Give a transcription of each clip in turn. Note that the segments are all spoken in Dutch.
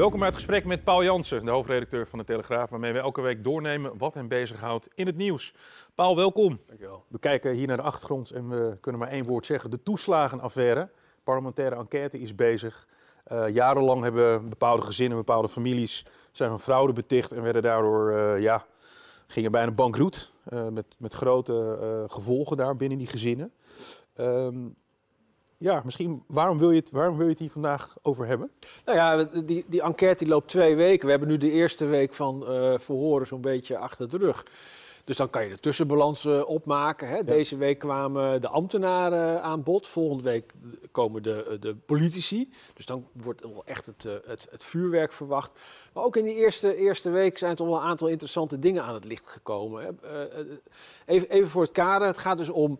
Welkom bij het gesprek met Paul Jansen, de hoofdredacteur van de Telegraaf, waarmee we elke week doornemen wat hem bezighoudt in het nieuws. Paul, welkom. Dankjewel. We kijken hier naar de achtergrond en we kunnen maar één woord zeggen: de toeslagenaffaire. Parlementaire enquête is bezig. Uh, jarenlang hebben bepaalde gezinnen, bepaalde families zijn van fraude beticht en werden daardoor, uh, ja, gingen bijna bankroet. Uh, met, met grote gevolgen daar binnen die gezinnen. Um, ja, misschien, waarom wil, je het, waarom wil je het hier vandaag over hebben? Nou ja, die, die enquête die loopt twee weken. We hebben nu de eerste week van uh, verhoren zo'n beetje achter de rug. Dus dan kan je de tussenbalans uh, opmaken. Hè. Ja. Deze week kwamen de ambtenaren aan bod. Volgende week komen de, de politici. Dus dan wordt wel echt het, het, het, vuurwerk verwacht. Maar ook in die eerste, eerste week zijn toch wel een aantal interessante dingen aan het licht gekomen. Hè. Uh, even, even voor het kader. Het gaat dus om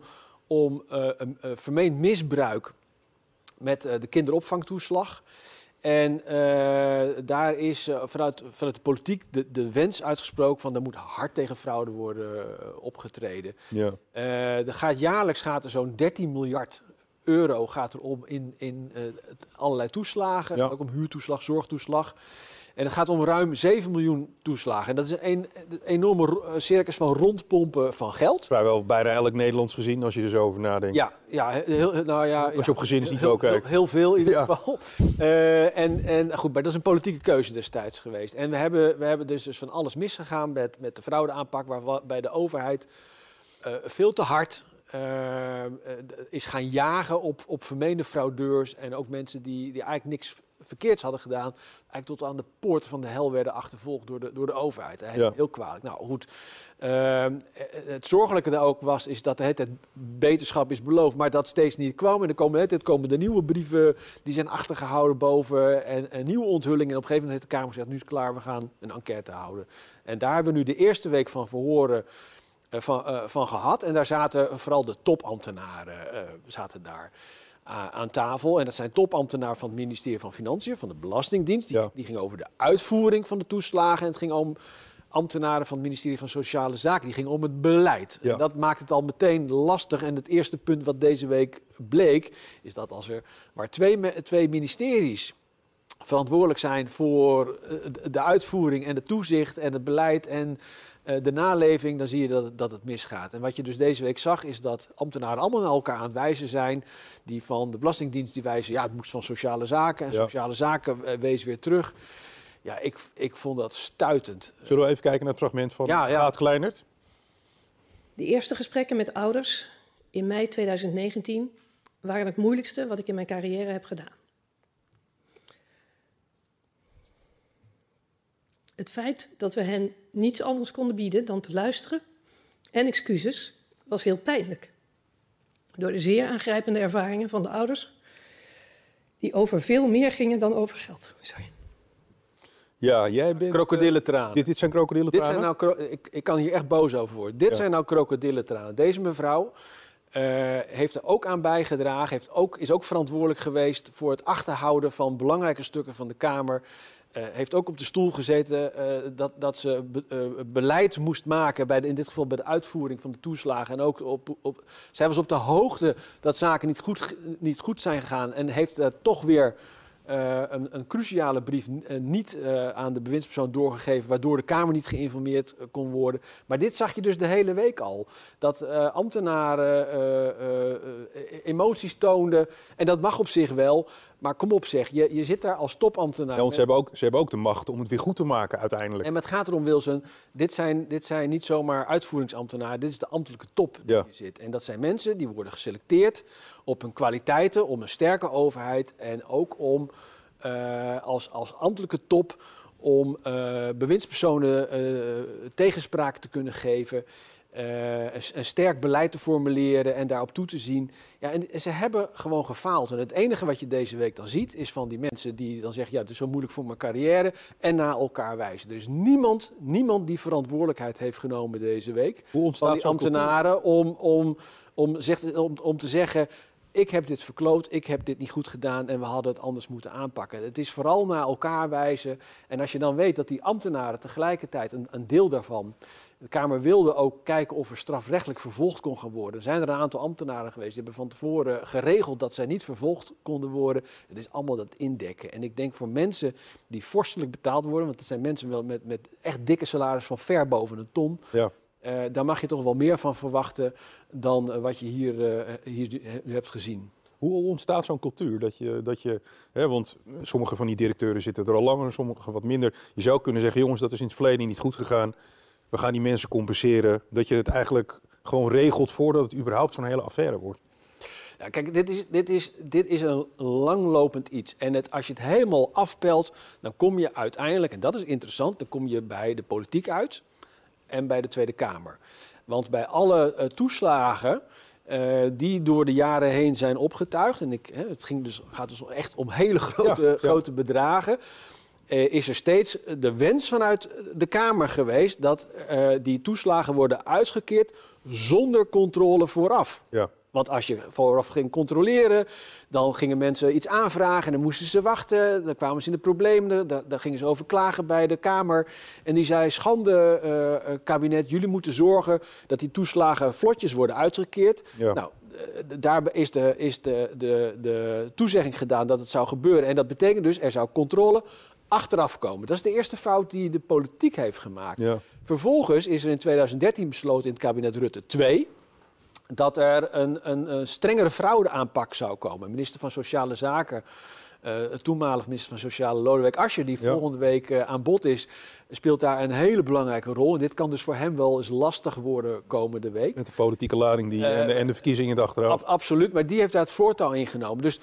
om uh, een uh, vermeend misbruik met uh, de kinderopvangtoeslag. En daar is vanuit, vanuit de politiek de, de wens uitgesproken van er moet hard tegen fraude worden opgetreden. Ja. er gaat, jaarlijks gaat er zo'n 13 miljard euro gaat er om in, in allerlei toeslagen, ja. ook om huurtoeslag, zorgtoeslag. En het gaat om ruim 7 miljoen toeslagen. En dat is een, een enorme circus van rondpompen van geld. Vrijwel bijna elk Nederlands gezien, als je er zo over nadenkt. Ja, ja, heel, nou ja als je op gezinsniveau kijkt. Heel, heel, veel in ieder ja. geval. Uh, en, en goed, maar dat is een politieke keuze destijds geweest. En we hebben, we hebben dus, dus van alles misgegaan met, met de fraudeaanpak, waarbij de overheid uh, veel te hard uh, is gaan jagen op, op vermeende fraudeurs en ook mensen die, die eigenlijk niks verkeerds hadden gedaan, eigenlijk tot aan de poorten van de hel werden achtervolgd door de, door de overheid. Heel, heel kwalijk. Nou goed, uh, het zorgelijke daar ook was, is dat hele tijd beterschap is beloofd, maar dat steeds niet kwam. En er komen, de komen de nieuwe brieven, die zijn achtergehouden boven, en, en nieuwe onthullingen. En op een gegeven moment heeft de Kamer gezegd, nu is het klaar, we gaan een enquête houden. En daar hebben we nu de eerste week van verhoren van, uh, van gehad. En daar zaten vooral de topambtenaren uh, zaten daar aan tafel. En dat zijn topambtenaren van het ministerie van Financiën, van de Belastingdienst. Die, ja. die ging over de uitvoering van de toeslagen. En het ging om ambtenaren van het ministerie van Sociale Zaken. Die gingen om het beleid. Ja. En dat maakt het al meteen lastig. En het eerste punt wat deze week bleek, is dat als er waar twee, twee ministeries verantwoordelijk zijn voor de uitvoering en de toezicht en het beleid en uh, de naleving, dan zie je dat, dat het misgaat. En wat je dus deze week zag, is dat ambtenaren allemaal naar elkaar aan het wijzen zijn. Die van de Belastingdienst die wijzen, ja, het moest van sociale zaken. En ja. sociale zaken uh, wees weer terug. Ja, ik, ik vond dat stuitend. Zullen we even kijken naar het fragment van ja, ja. Kleinert? De eerste gesprekken met ouders in mei 2019 waren het moeilijkste wat ik in mijn carrière heb gedaan. Het feit dat we hen niets anders konden bieden dan te luisteren en excuses was heel pijnlijk. Door de zeer aangrijpende ervaringen van de ouders, die over veel meer gingen dan over geld. Sorry. Ja, jij bent... Krokodillentranen. Dit, dit zijn krokodillentranen? Dit zijn nou, ik, ik kan hier echt boos over worden. Dit ja. zijn nou krokodillentranen. Deze mevrouw uh, heeft er ook aan bijgedragen, heeft ook, is ook verantwoordelijk geweest voor het achterhouden van belangrijke stukken van de Kamer. Uh, heeft ook op de stoel gezeten uh, dat, dat ze be, uh, beleid moest maken, bij de, in dit geval bij de uitvoering van de toeslagen. En ook op, op, zij was op de hoogte dat zaken niet goed, niet goed zijn gegaan en heeft toch weer uh, een, een, cruciale brief uh, niet uh, aan de bewindspersoon doorgegeven, waardoor de Kamer niet geïnformeerd kon worden. Maar dit zag je dus de hele week al. Dat ambtenaren emoties toonden. En dat mag op zich wel. Maar kom op zeg, je, je zit daar als topambtenaar. Ja, want ze hebben, ook, ze hebben ook de macht om het weer goed te maken uiteindelijk. En het gaat erom, Wilson, dit zijn, dit zijn niet zomaar uitvoeringsambtenaren. Dit is de ambtelijke top die ja. zit. En dat zijn mensen die worden geselecteerd op hun kwaliteiten, om een sterke overheid en ook om uh, als, als ambtelijke top om uh, bewindspersonen uh, tegenspraak te kunnen geven. eh, een, een, sterk beleid te formuleren en daarop toe te zien. Ja, en ze hebben gewoon gefaald. En het enige wat je deze week dan ziet, is van die mensen die dan zeggen: ja, het is zo moeilijk voor mijn carrière. En naar elkaar wijzen. Er is niemand, niemand die verantwoordelijkheid heeft genomen deze week. Hoe ontstaat van die ambtenaren om, om, om, zegt, om, om te zeggen ik heb dit verkloot, ik heb dit niet goed gedaan en we hadden het anders moeten aanpakken. Het is vooral naar elkaar wijzen. En als je dan weet dat die ambtenaren tegelijkertijd, een, een deel daarvan, de Kamer wilde ook kijken of er strafrechtelijk vervolgd kon gaan worden. Er zijn er een aantal ambtenaren geweest die hebben van tevoren geregeld dat zij niet vervolgd konden worden. Het is allemaal dat indekken. En ik denk voor mensen die vorstelijk betaald worden, want het zijn mensen wel met, met echt dikke salaris van ver boven een ton. Ja. Uh, daar mag je toch wel meer van verwachten dan eh, wat je hier, uh, hier hebt gezien. Hoe ontstaat zo'n cultuur? Dat je, dat je, hè, want sommige van die directeuren zitten er al langer, sommige wat minder. Je zou kunnen zeggen, jongens, dat is in het verleden niet goed gegaan. We gaan die mensen compenseren. Dat je het eigenlijk gewoon regelt voordat het überhaupt zo'n hele affaire wordt. Ja, kijk, dit is, dit, is, dit is een langlopend iets. En het, als je het helemaal afpelt, dan kom je uiteindelijk, en dat is interessant, dan kom je bij de politiek uit en bij de Tweede Kamer. Want bij alle uh, toeslagen uh, die door de jaren heen zijn opgetuigd, en ik, hè, het ging dus, gaat dus echt om hele grote, ja, grote bedragen, uh, is er steeds de wens vanuit de Kamer geweest dat die toeslagen worden uitgekeerd zonder controle vooraf. Ja. Want als je vooraf ging controleren, dan gingen mensen iets aanvragen en dan moesten ze wachten. Dan kwamen ze in de problemen, dan gingen ze over klagen bij de Kamer. En die zei, schande uh, kabinet, jullie moeten zorgen dat die toeslagen vlotjes worden uitgekeerd. Nou, uh, daar is, de, is de, de, de toezegging gedaan dat het zou gebeuren. En dat betekent dus, er zou controle achteraf komen. Dat is de eerste fout die de politiek heeft gemaakt. Ja. Vervolgens is er in 2013 besloten in het kabinet Rutte 2 dat er een, een, een strengere fraudeaanpak zou komen. Minister van Sociale Zaken, uh, toenmalig minister van Sociale Lodewijk Asscher, die volgende week uh, aan bod is, speelt daar een hele belangrijke rol. En dit kan dus voor hem wel eens lastig worden komende week. Met de politieke lading die, uh, en, de, en, de, verkiezingen erachteraan. Ab, absoluut, maar die heeft daar het voortouw ingenomen. Dus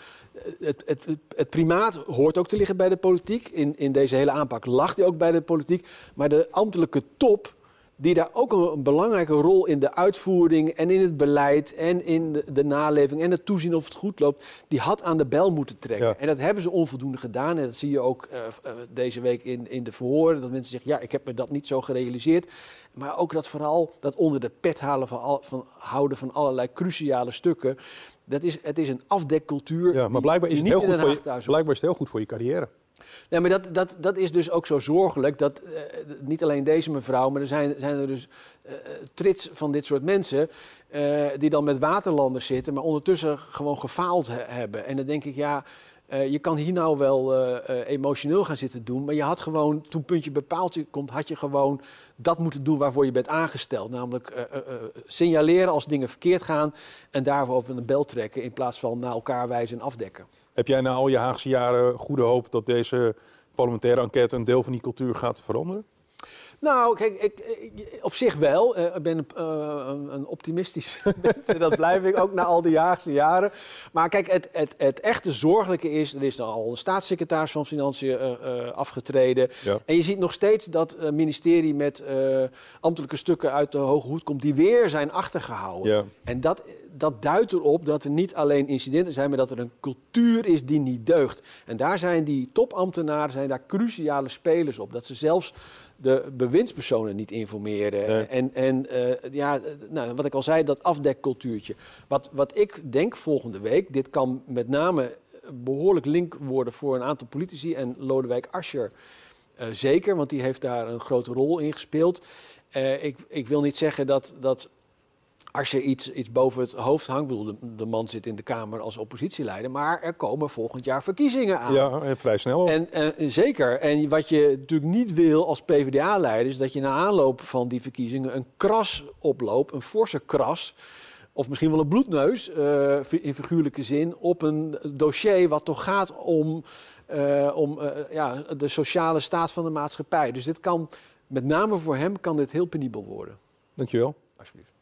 het, het, het, primaat hoort ook te liggen bij de politiek. In, in deze hele aanpak lag hij ook bij de politiek. Maar de ambtelijke top die daar ook een, belangrijke rol in de uitvoering en in het beleid en in de, de naleving en het toezien of het goed loopt, die had aan de bel moeten trekken. En dat hebben ze onvoldoende gedaan. En dat zie je ook uh, deze week in, in de verhoren, dat mensen zeggen, ja, ik heb me dat niet zo gerealiseerd. Maar ook dat vooral dat onder de pet halen van, al, van houden van allerlei cruciale stukken. Dat is, het is een afdekcultuur. Ja, maar blijkbaar is, het heel goed voor je, blijkbaar is het heel goed voor je carrière. Nee, maar dat, dat, dat is dus ook zo zorgelijk. Dat uh, niet alleen deze mevrouw, maar er zijn, zijn er dus uh, trits van dit soort mensen. Uh, die dan met waterlanders zitten, maar ondertussen gewoon gefaald he hebben. En dan denk ik, ja. je kan hier nou wel emotioneel gaan zitten doen, maar je had gewoon, toen puntje bepaald komt, had je gewoon dat moeten doen waarvoor je bent aangesteld. Namelijk signaleren als dingen verkeerd gaan en daarvoor over een bel trekken in plaats van naar elkaar wijzen en afdekken. Heb jij na al je Haagse jaren goede hoop dat deze parlementaire enquête een deel van die cultuur gaat veranderen? Nou, kijk, ik, op zich wel. Uh, ik ben uh, een, optimistisch mens. dat blijf ik ook na al die Haagse jaren. Maar kijk, het, het, het echte zorgelijke is... er is al een staatssecretaris van Financiën uh, afgetreden. Ja. En je ziet nog steeds dat het ministerie met ambtelijke stukken uit de hoge hoed komt... die weer zijn achtergehouden. Ja. En dat, dat duidt erop dat er niet alleen incidenten zijn, maar dat er een cultuur is die niet deugt. En daar zijn die topambtenaren zijn daar cruciale spelers op. Dat ze zelfs de bewindspersonen niet informeren. En, en uh, ja, nou, wat ik al zei, dat afdekcultuurtje. Wat, wat ik denk volgende week, dit kan met name behoorlijk link worden voor een aantal politici en Lodewijk Asscher. Uh, zeker, want die heeft daar een grote rol in gespeeld. Uh, ik, ik wil niet zeggen dat, dat als je iets, iets boven het hoofd hangt, bedoel, de, de, man zit in de Kamer als oppositieleider, maar er komen volgend jaar verkiezingen aan. Ja, vrij snel. En, en, zeker. En wat je natuurlijk niet wil als PvdA-leider, is dat je na aanloop van die verkiezingen een kras oploopt, een forse kras, of misschien wel een bloedneus, uh, in figuurlijke zin, op een dossier wat toch gaat om, uh, om uh, ja, de sociale staat van de maatschappij. Dus dit kan, met name voor hem, kan dit heel penibel worden. Dankjewel. Alsjeblieft.